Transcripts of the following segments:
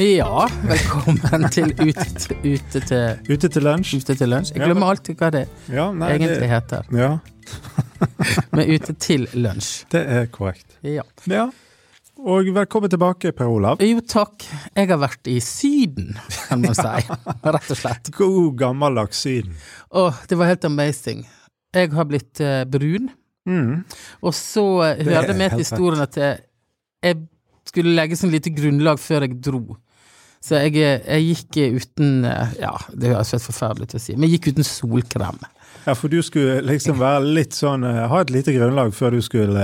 Ja, velkommen til Ute til, ute til, Ute til lunsj. ute til lunsj. Jeg glemmer alltid hva det Ja, nei, egentlig det, heter. ja, Men Ute til lunsj. det er korrekt. Ja. Ja. Og velkommen tilbake, Per Olav. Jo, takk. Jeg har vært i Syden, kan man si. Rett og slett. God gammeldags Syden. Å, det var helt amazing. Jeg har blitt eh, brun, Mm. og så hørte vi til helt historien at jeg skulle legge sånn lite grunnlag før jeg dro. Så jeg, eh, jeg gikk eh, uten eh, Ja, det høres helt forferdelig ut å si, men jeg gikk uten solkrem. Ja, for du skulle liksom være litt sånn Ha et lite grunnlag før du skulle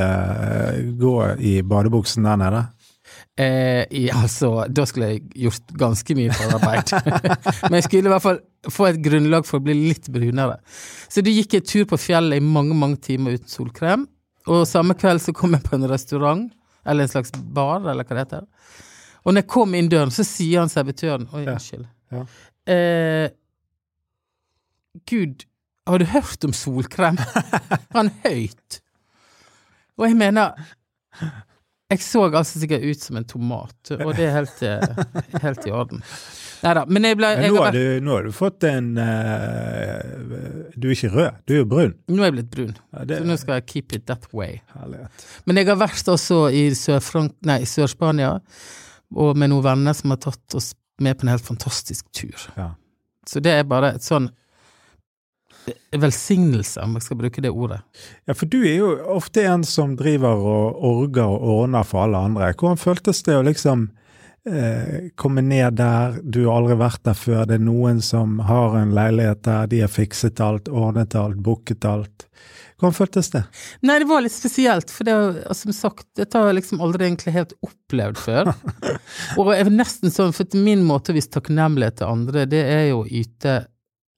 gå i badebuksen der nede. Eh, i, altså, da skulle jeg gjort ganske mye forarbeid. Men jeg skulle i hvert fall få et grunnlag for å bli litt brunere. Så det gikk en tur på fjellet i mange, mange timer uten solkrem. Og samme kveld så kom jeg på en restaurant, eller en slags bar, eller hva det heter. Og når jeg kom inn døren, så sier han servitøren Oi, Ja. unnskyld. Ja. Eh, Gud, har du hørt om solkrem? Han høyt. Og jeg mener Jeg så altså sikkert ut som en tomat, og det er helt, eh, helt i orden. Nei da, men jeg ble jeg nå har du, nå har du fått en uh, Du er ikke rød, du er jo brun. Nå er jeg blitt brun, Ja, det så nå skal jeg keep it that way. herlighet. Men jeg har vært også i Sør-Spania, Sør-Spania, og med noen venner som har tatt oss med på en helt fantastisk tur. Ja. Så det er bare et sånn velsignelse, om jeg skal bruke det ordet. ja, for du er jo ofte en som driver og orger og ordner for alle andre. Hvordan føltes det å liksom eh, komme ned der, du har aldri vært der før, det er noen som har en leilighet der, de har fikset alt, ordnet alt, booket alt. Hvordan føltes det? Nei, det var litt spesielt, for det, som sagt, dette har jeg liksom aldri egentlig helt opplevd før. og jeg er nesten sånn, for min måte å vise takknemlighet til andre, det er jo å yte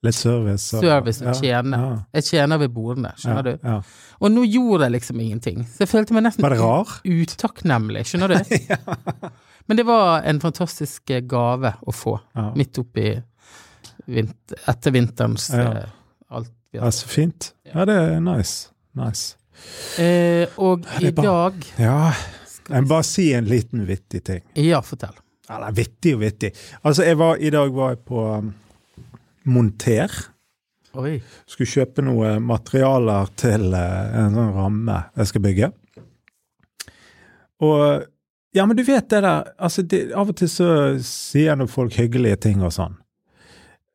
Litt service? og- service og ja, tjene. Ja, Jeg tjener ved bordene, skjønner ja, du. Ja. Og nå gjorde jeg liksom ingenting. Så jeg følte meg nesten utakknemlig, skjønner du. Men det var en fantastisk eh, gave å få, Ja. midt oppi vinter, etter vinterens Ja. eh, alt ja, så fint. Ja, det er nice. Nice. Eh, og i bare- dag Ja, jeg bare si en liten vittig ting. Ja, fortell. Eller vittig og vittig. Altså, jeg var, i dag var jeg på um, Monter. Oi. Skulle kjøpe noe materialer til uh, en sånn ramme jeg skal bygge. Og Ja, men du vet det der altså det, Av og til så sier nå folk hyggelige ting og sånn.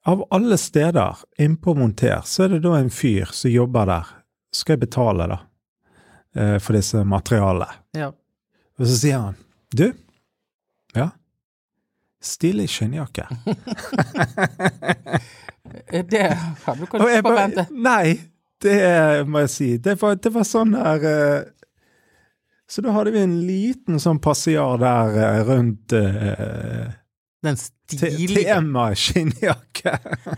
Av alle steder innpå Monter, så er det da en fyr som jobber der. Skal jeg betale, da, eh, for disse materialene. Ja. Og så sier han Du, ja, stilig skinnjakke. Eh, Det hadde du kanskje forventet. nei, det må jeg si. Det var, det var sånn der eh, Så da hadde vi en liten sånn passiar der eh, rundt uh, Den stilige. tema skinnjakke.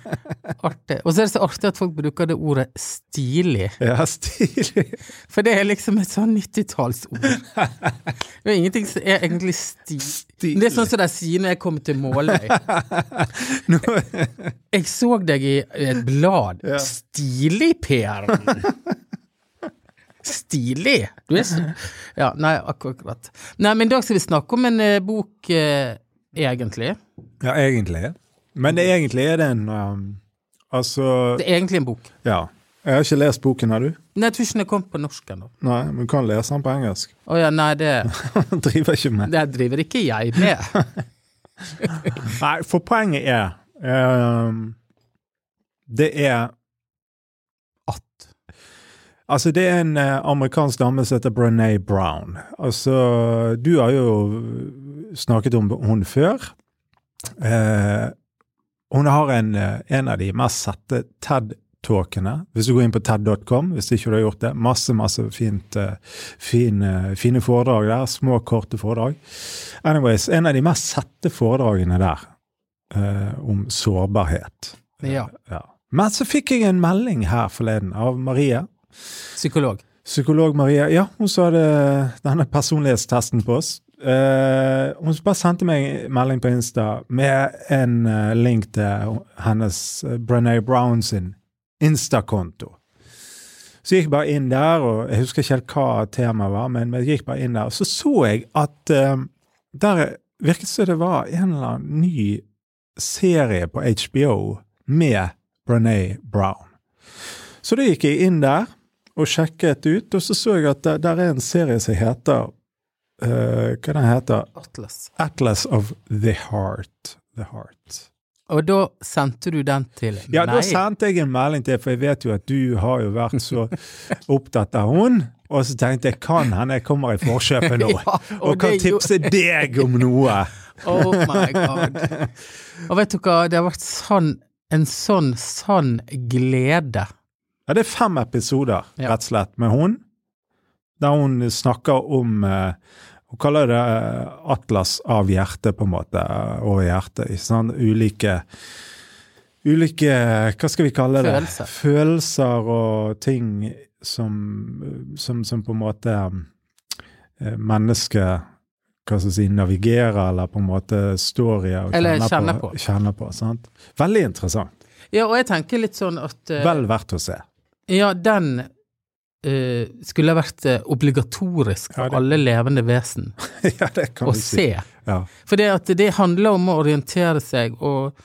Artig. Og så er det så artig at folk bruker det ordet stilig. ja, stilig. For det er liksom et sånn 90-tallsord. Det er ingenting som er egentlig sti... Stilig. Det er sånn som de sier når jeg kommer til Måløy. Jeg så deg i et blad. Ja. Stilig, Per. Stilig. Du er så Ja, nei, akkurat. Nei, men i dag skal vi snakke om en eh, bok, eh, egentlig. ja, egentlig. Men det, egentlig er det en um, Altså, Det er egentlig en bok. ja. Jeg har ikke lest boken, har du? Nei, jeg tror ikke den kommet på norsk ennå. Nei, men du kan lese den på engelsk. Å ja, nei, det, Driver ikke med. det driver ikke jeg med. Nei, for poenget er ehm, Det er. Altså, det er en eh, amerikansk dame som heter Brené Brown. Altså, du har jo snakket om hun før. Eh, hun har en, eh, en av de mest sette TED-talkene. Hvis du går inn på TED.com, hvis ikke du har gjort det. Masse, masse fint, eh, fine, fine foredrag der. Små, korte foredrag. Anyways, en av de mest sette foredragene der eh, om sårbarhet. Ja. Ja. Men så fikk jeg en melding her forleden av Marie. Psykolog. Psykolog Maria. Ja, hun så hadde denne personlighetstesten på oss. Uh, hun bare sendte meg en melding på Insta med en uh, link til hennes uh, Brené Brown sin Insta-konto. Så jeg gikk bare inn der, og jeg husker ikke helt hva temaet var, men jeg gikk bare inn der. Og så så jeg at uh, der virket som det var en eller annen ny serie på HBO med Brené Brown. Så da gikk jeg inn der og sjekket ut, og så så jeg at der, der er en serie som heter uh, Hva den heter Atlas. Atlas of the Heart. The Heart. Og da sendte du den til meg? Ja, da sendte jeg en melding til, for jeg vet jo at du har jo vært så opptatt av hun. Og så tenkte jeg kan hende jeg kommer i forkjøpet nå, Ja, og, kan tipse jo... deg om noe. Oh my god. Og vet du hva, det har vært sånn, en sånn sann glede. Ja, det er fem episoder, Ja. rett og slett, med hun. Der hun snakker om eh, Hun kaller det eh, atlas av hjertet, på en måte, over hjertet. i Sånn ulike Ulike Hva skal vi kalle det? Følelser. Følelser og ting som, som, som på en måte eh, mennesket hva skal si, navigerer, eller på en måte står i og kjenner, kjenner på. Kjenner på sant? Veldig interessant. Ja, og jeg tenker litt sånn at uh, Vel verdt å se. Ja, den uh, skulle vært eh, obligatorisk for Ja, det- alle levende vesen ja, det kan å vi si. se. Ja. For det at det handler om å orientere seg, og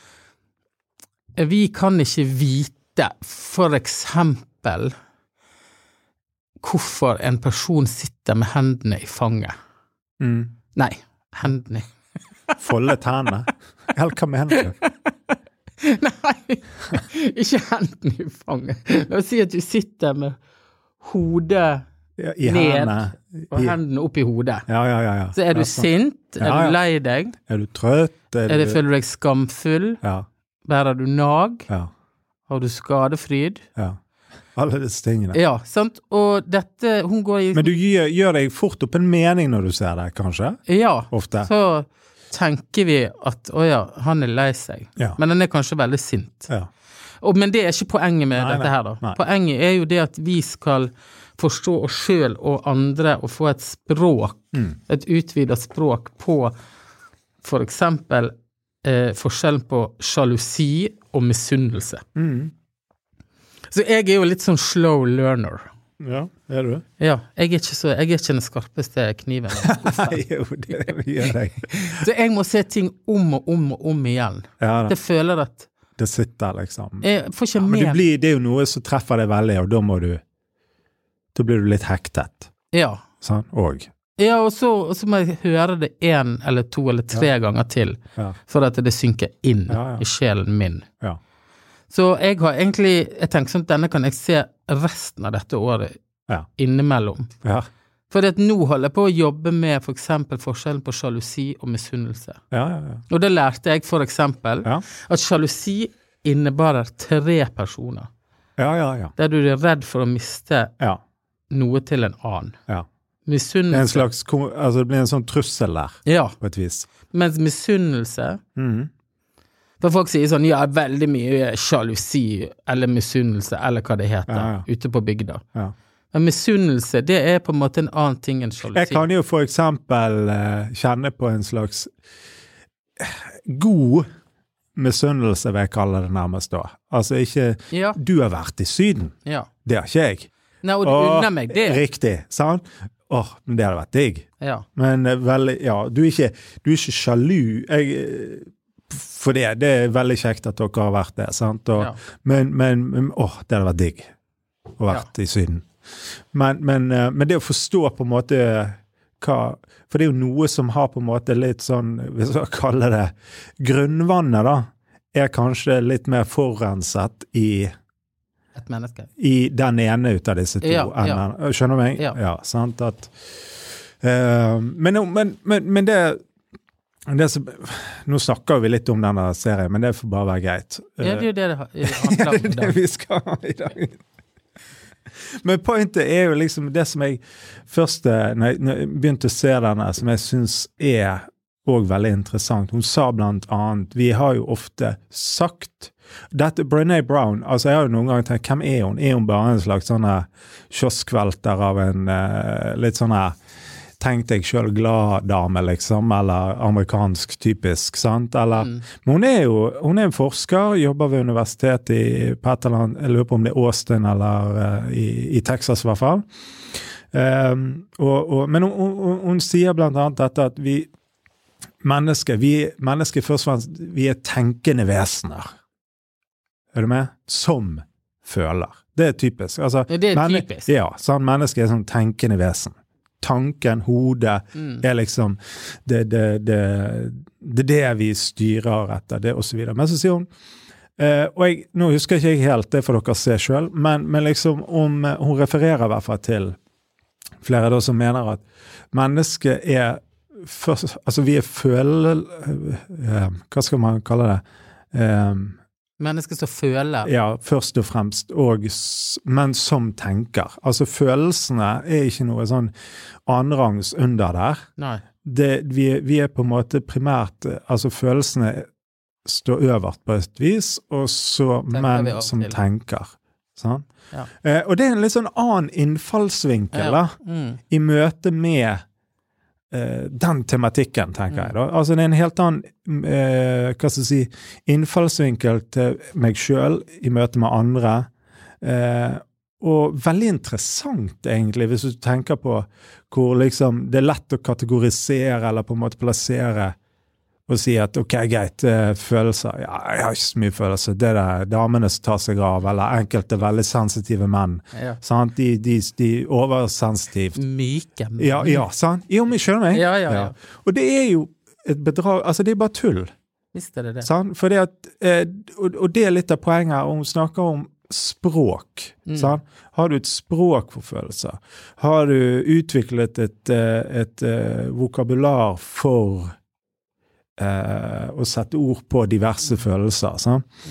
vi kan ikke vite for eksempel hvorfor en person sitter med hendene i fanget. Mm. Nei, hendene Folde hendene? Eller hva mener du? Nei, ikke hendene i fanget. La oss si at du sitter med hodet Ja, I Ned. hendene. og hendene opp i hodet. ja, ja, ja, ja. Så er du sånn. sint? Er du lei deg? Er du trøtt? Er, Er det, du føler du deg skamfull? Ja, Bærer du nag? ja, Har du skadefryd? ja. Alle disse tingene. Ja, sant? Og dette Hun går i Men du gjør, gjør deg fort opp en mening når du ser det, kanskje? Ja, Ofte. så tenker vi at å ja, han er lei seg. Ja. Men han er kanskje veldig sint. ja. Og, men det er ikke poenget med Nei, dette nei, her, da. nei. Poenget er jo det at vi skal forstå oss sjøl og andre og få et språk, Mm. et utvida språk på for eksempel eh, forskjellen på sjalusi og misunnelse. Mm. Så jeg er jo litt sånn slow learner. Ja, er du? Ja, jeg er ikke, så, jeg er ikke den skarpeste kniven. jo, det gjør deg. Så jeg må se ting om og om og om igjen. Ja, Jeg føler at det sitter liksom jeg får ikke ja, Men det, blir, det er jo noe som treffer deg veldig, og da må du Da blir du litt hektet. Ja. Sånn? Og. ja og, så, og så må jeg høre det én eller to eller tre ganger til Ja. for at det synker inn Ja, ja. i sjelen min. Ja. Så jeg har egentlig Jeg tenker sånn at denne kan jeg se resten av dette året Ja. innimellom. Ja. For nå holder jeg på å jobbe med for eksempel forskjellen på sjalusi og misunnelse. Ja, ja, ja. Og det lærte jeg for eksempel Ja. at sjalusi innebærer tre personer, Ja, ja, ja. der du er redd for å miste ja. noe til en annen. ja. En slags Altså, det blir en sånn trussel der, Ja, på et vis. mens misunnelse Mhm. For folk sier sånn ja, veldig mye sjalusi eller misunnelse eller hva det heter Ja, ja. ute på bygda. Ja. Men misunnelse, det er på en måte en annen ting enn sjalusi. Jeg kan jo for eksempel eh, kjenne på en slags god misunnelse, vil jeg kalle det nærmest da. Altså ikke Ja, Du har vært i Syden. ja. Det har ikke jeg. Nei, og du unner meg det. Riktig. Sant? Åh, men det hadde vært digg. Ja. Men vel, veldig Ja, du er ikke, du er ikke sjalu. Jeg, eh, for det, det er veldig kjekt at dere har vært det, sant? Og, Ja. Men, men, åh, det hadde vært digg å vært i Syden. Men, men, eh, men det å forstå på en måte hva For det er jo noe som har på en måte litt sånn, hvis jeg kaller det Grunnvannet, da, er kanskje litt mer forurenset i Et menneske. i den ene ut av disse to. Ja, ja. Skjønner du meg? Ja. ja sant? At, uh, men, men, men, men det som, Nå snakker vi litt om denne serien, men det får bare være greit. Ja, det er jo det det handler om det er det vi skal ha i dag. Men pointet er jo liksom det som jeg først eh, når jeg, begynte å se denne, som jeg syns er òg veldig interessant. Hun sa blant annet Vi har jo ofte sagt dette, Brené Brown altså Jeg har jo noen ganger tenkt hvem er hun? Er hun bare en slags sånn kioskvelter av en uh, litt sånn her Tenk deg sjøl glad-dame, liksom, eller amerikansk typisk, sant? Eller Mm. men hun er jo hun er en forsker, jobber ved universitetet i på et eller annet, jeg lurer på om det er Austin eller uh, i, i Texas i hvert fall. Um, og, og, men hun, hun, hun sier blant annet dette at vi, mennesker vi, mennesker først og fremst vi er tenkende vesener. Er du med? Som føler. Det er typisk. Altså, det er typisk. Ja, sånn, menneske er sånn tenkende vesen. Tanken, hodet, Mm. er liksom det, det, det, det er det vi styrer etter, det videre. Men så sier hun eh, og jeg, Nå husker jeg ikke helt, det får dere se sjøl, men, men liksom om eh, Hun refererer i hvert fall til flere da som mener at mennesket er først Altså, vi er føle... eh, hva skal man kalle det? Eh, Mennesker som føler. ja, først og fremst, og, men som tenker. Altså følelsene er ikke noe sånn annenrangs under der. Nei. Det, vi, vi er på en måte primært eh, Altså følelsene står øverst på et vis, og så menn som til. tenker. Sånn? Ja. Eh, og det er en litt sånn annen innfallsvinkel da, Mm. i møte med den tematikken, tenker jeg. da. Altså Det er en helt annen eh, hva skal jeg si, innfallsvinkel til meg sjøl i møte med andre. Eh, og veldig interessant, egentlig, hvis du tenker på hvor liksom det er lett å kategorisere eller på en måte plassere og si at ok, greit, eh, følelser Ja, jeg har ikke så mye følelser. Det er det damene som tar seg av, eller enkelte veldig sensitive menn. Ja. Sant? De, de, de oversensitivt Myke. menn. ja, ja, sant? Jo, men skjønner meg? Ja, ja, ja. Og det er jo et bedrag Altså, det er bare tull. Visst er det det. Sant? Fordi at, eh, og, det er litt av poenget her. Hun snakker om språk. Mm. Sant? Har du et språk for følelser? Har du utviklet et, et, et eh, vokabular for eh, å sette ord på diverse følelser? Sant?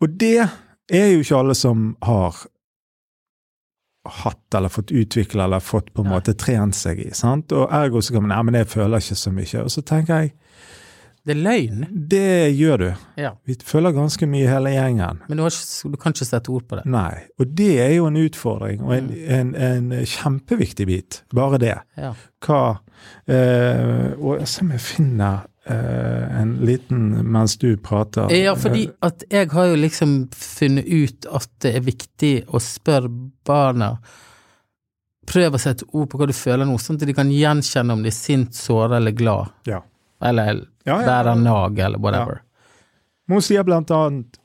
Og det er jo ikke alle som har hatt eller fått utvikle eller fått på en måte trent seg i. sant? Og ergo så kan man Nei, men jeg føler ikke så mye. Og så tenker jeg Det er løgn. det gjør du. Ja. Vi føler ganske mye hele gjengen. Men du, har ikke, du kan ikke sette ord på det. Nei. Og det er jo en utfordring, og en, en, en kjempeviktig bit. Bare det. Ja. Hva eh, Og jeg om jeg finner en liten mens du prater. Ja, fordi at jeg har jo liksom funnet ut at det er viktig å spørre barna Prøv å sette ord på hva du føler nå, sånn at de kan gjenkjenne om de er sint, såret eller glad. Ja. Eller Ja, ja, bærer nag, eller whatever. Hun sier blant annet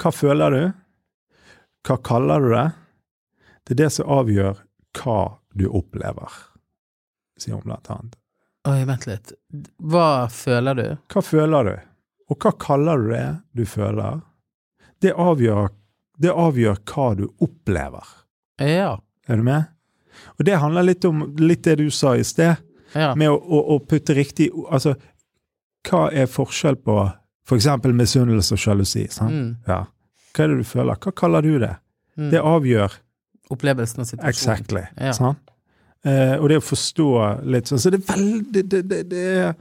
Hva føler du? Hva kaller du det? Det er det som avgjør hva du opplever, sier hun blant annet. Oi, vent litt. Hva føler du? Hva føler du? Og hva kaller du det du føler? Det avgjør, det avgjør hva du opplever. Ja. Er du med? Og det handler litt om litt det du sa i sted, Ja. med å, å, å putte riktig Altså, hva er forskjell på for eksempel misunnelse og sjalusi? Mm. Ja. Hva er det du føler? Hva kaller du det? Mm. Det avgjør Opplevelsen av situasjonen. exactly. Ja. Sant? Eh, og det å forstå litt sånn Så det er veldig det, det, det er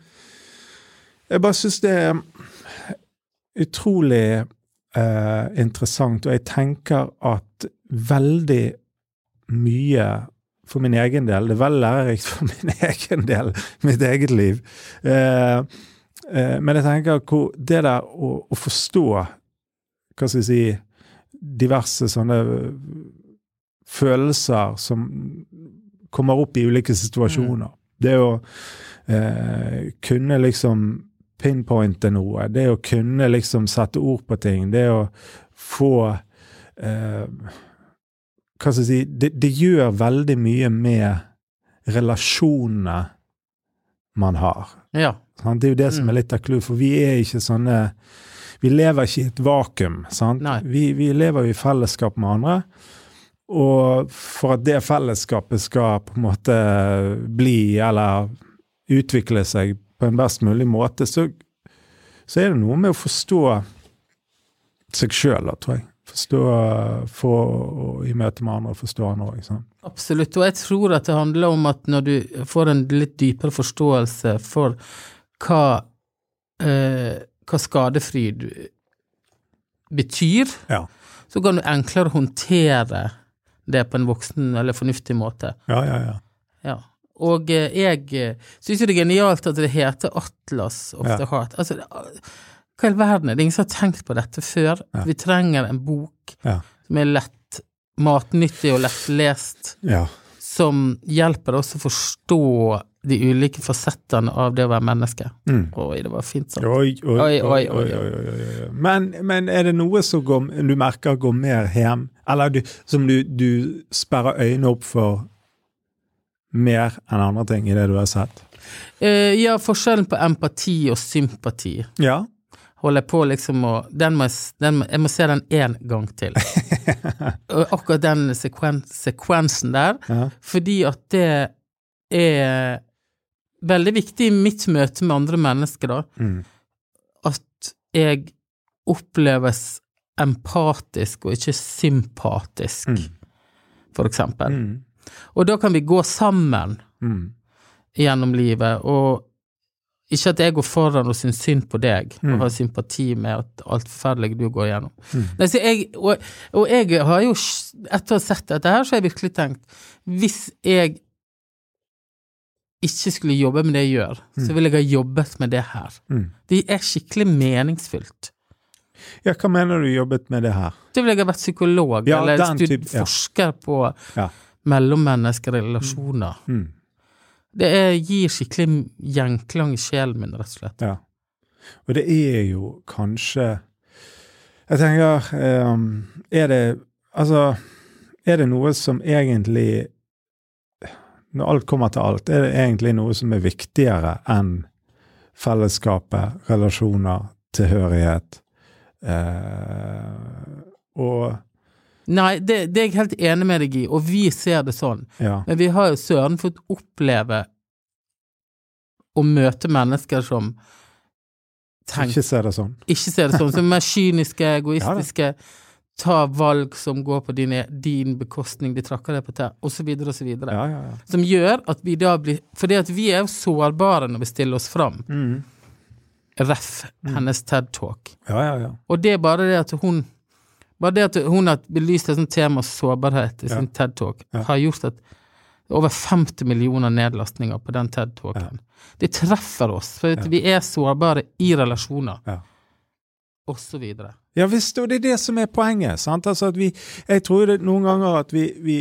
Jeg bare syns det er utrolig eh, interessant, og jeg tenker at veldig mye for min egen del, det er veldig lærerikt for min egen del, mitt eget liv. Eh, eh, men jeg tenker hvor det der å, å forstå Hva skal jeg si Diverse sånne følelser som kommer opp i ulike situasjoner. Det å eh, kunne liksom pinpointe noe, det å kunne liksom sette ord på ting, det å få eh, Hva skal jeg si det, det gjør veldig mye med relasjonene man har. Ja. Det er jo det som er litt av clouet, for vi er ikke sånne Vi lever ikke i et vakuum. Sant? Vi, vi lever jo i fellesskap med andre. Og for at det fellesskapet skal på en måte bli, eller utvikle seg på en best mulig måte, så, så er det noe med å forstå seg sjøl, tror jeg. Forstå for, i møte med andre og forstå andre òg. Absolutt, og jeg tror at det handler om at når du får en litt dypere forståelse for hva, eh, hva skadefryd betyr, Ja. så kan du enklere håndtere det på en voksen eller fornuftig måte. ja, ja, ja. Ja. Og eh, jeg eh, syns jo det er genialt at det heter Atlas of Ja. the Heart. Altså, det- hva i all verden er det ingen som har tenkt på dette før? Ja. Vi trenger en bok som er lett matnyttig og lettlest ja. som hjelper oss å forstå de ulike fasettene av det å være menneske. Mm. Oi, det var fint sagt. Oi, oi, Oi, oi, oi, oi. Men, men er det noe som går, du merker går mer hjem, eller du, som du, du sperrer øynene opp for mer enn andre ting i det du har sett? Uh, ja, forskjellen på empati og sympati Ja. holder jeg på liksom å den må den må, jeg må se den én gang til. Akkurat den sekven, sekvensen der. ja. Fordi at det er veldig viktig i mitt møte med andre mennesker, da, Mm. at jeg oppleves empatisk og ikke sympatisk, Mm. for eksempel. Mm. Og da kan vi gå sammen Mm. gjennom livet, og ikke at jeg går foran og syns synd på deg, Mm. og har sympati med at alt forferdelige du går gjennom. Mm. Nei, så jeg, og, og jeg har jo, etter å ha sett dette her, så har jeg virkelig tenkt, hvis jeg ikke skulle jobbe med det jeg gjør, så ville jeg ha jobbet med det her. Mm. Det er skikkelig meningsfylt. Ja, hva mener du jobbet med det her? Det ville jeg ha vært psykolog, Ja, eller stud- type- ja. forsker på Ja. mellommenneskerelasjoner. Mm. Det er, gir skikkelig gjenklang i sjelen min, rett og slett. Ja. Og det er jo kanskje Jeg tenker um, Er det Altså, er det noe som egentlig Når alt kommer til alt, er det egentlig noe som er viktigere enn fellesskapet, relasjoner, tilhørighet eh, og Nei, det, det er jeg helt enig med deg i, og vi ser det sånn. Ja. Men vi har jo søren fått oppleve å møte mennesker som tenker Ikke ser det sånn. ikke ser det sånn, som er kyniske, egoistiske, tar valg som går på din, din bekostning, de trakker deg på tær, osv., osv. Ja, ja, ja. Som gjør at vi da blir Fordi at vi er jo sårbare når vi stiller oss fram. Mm. Ref. hennes TED Talk. Ja, ja, ja. Og det er bare det at hun Bare det at hun har belyst et sånt tema sårbarhet i sin TED Talk, har gjort at over 50 millioner nedlastninger på den TED Talken. Det treffer oss, for vi er sårbare i relasjoner, Ja. og så videre. Ja visst, og det er det som er poenget. sant? Altså at vi, Jeg tror det noen ganger at vi vi,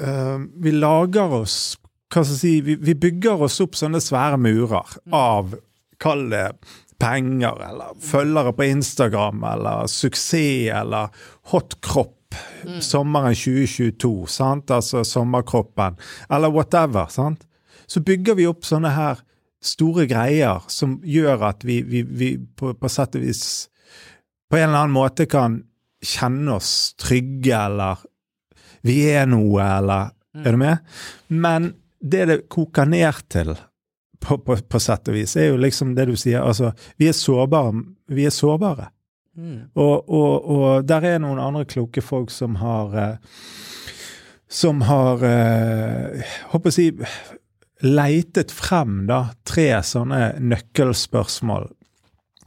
uh, vi lager oss hva skal jeg si, vi, vi bygger oss opp sånne svære murer av Kall det penger, eller følgere på Instagram, eller suksess, eller hot kropp. Sommeren 2022, sant? altså sommerkroppen, eller whatever. sant? Så bygger vi opp sånne her store greier som gjør at vi, vi, vi på, på sett og vis på en eller annen måte kan kjenne oss trygge, eller vi er noe, eller Er du med? Men det det koker ned til, på, på, på sett og vis, er jo liksom det du sier, altså Vi er sårbare. Vi er sårbare. Og, og, og der er noen andre kloke folk som har eh, Som har eh, Håper å si leitet frem da tre sånne nøkkelspørsmål.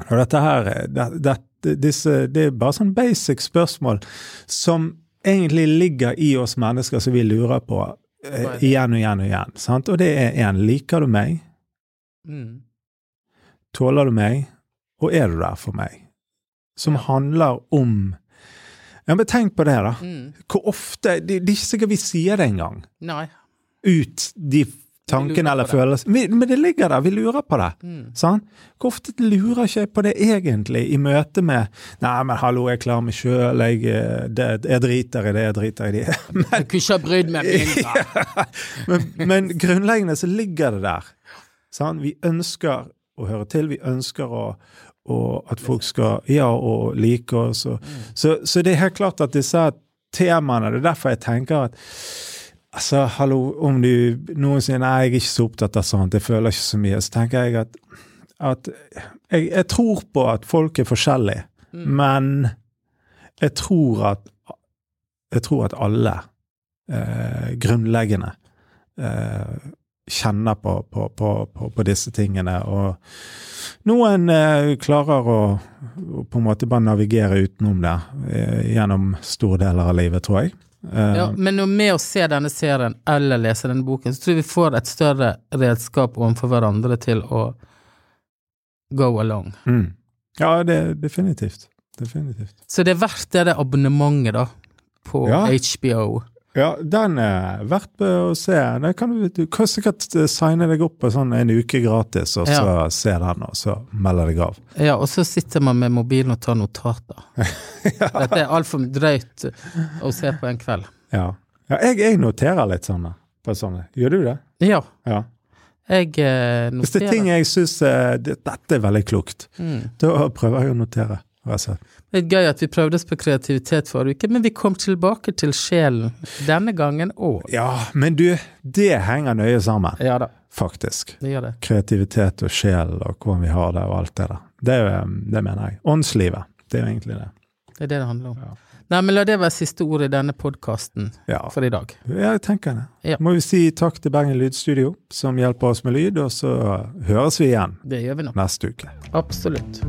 Og dette her det, det, disse, det er bare sånn basic spørsmål som egentlig ligger i oss mennesker som vi lurer på eh, igjen og igjen og igjen. Sant? Og det er én liker du meg? Mm. Tåler du meg? Og er du der for meg? Som handler om Ja, men tenk på det, da. Mm. Hvor ofte Det, det er ikke sikkert vi sier det engang. Nei. Ut de tankene lurer eller. Vi- Men det ligger der. Vi lurer på det. Mm. Sant? Hvor ofte lurer ikke jeg på det egentlig, i møte med Nei, men hallo, jeg klarer meg sjøl, jeg, eh, det- jeg driter i det, jeg driter i det. Men, Jeg kunne ikke ha brydd meg mindre. men, men grunnleggende så ligger det der. Sant? Vi ønsker å høre til, vi ønsker å, å, at folk skal ja, og like oss. Og, så, så det er helt klart at disse temaene, det er derfor jeg tenker at Altså, hallo, om du noen sier nei, jeg er ikke så opptatt av sånt, jeg føler ikke så mye, så tenker jeg at, at jeg, jeg tror på at folk er forskjellige, men jeg tror at jeg tror at alle eh, grunnleggende eh, kjenner på, på, på, på, på disse tingene, og noen eh, klarer å, å på en måte bare navigere utenom det eh, gjennom store deler av livet, tror jeg. Eh, Ja, men med å se denne serien eller lese denne boken, så tror jeg vi får et større redskap overfor hverandre til å go along. mm. Ja, det definitivt. Definitivt. Så det er verdt det det abonnementet, da, på Ja. HBO. Ja, den er verdt å se. Kan du, du kan sikkert eh, signe deg opp på sånn en uke gratis, og så Ja. se den, og så melde deg av. Ja, og så sitter man med mobilen og tar notater. Dette er altfor drøyt å se på en kveld. Ja. ja jeg, jeg noterer litt sånne. På sånne. Gjør du det? Ja, Ja. jeg eh, Hvis det er ting jeg syns dette er veldig klokt, Mm. da prøver jeg å notere. Altså. Det er gøy at vi prøvde oss på kreativitet forrige uke, men vi kom tilbake til sjelen denne gangen òg. Ja, men du, det henger nøye sammen, Ja da, faktisk. det gjør det. Kreativitet og sjel og hvordan vi har det og alt det der. Det, det mener jeg. Åndslivet. Det er jo egentlig det. Det er det det handler om. Ja. Nei, men la det være siste ord i denne podkasten Ja, for i dag. Ja, jeg tenker det. Ja. Må vi si takk til Bergen Lydstudio, som hjelper oss med lyd, og så høres vi igjen Det gjør vi nå. neste uke. Absolutt.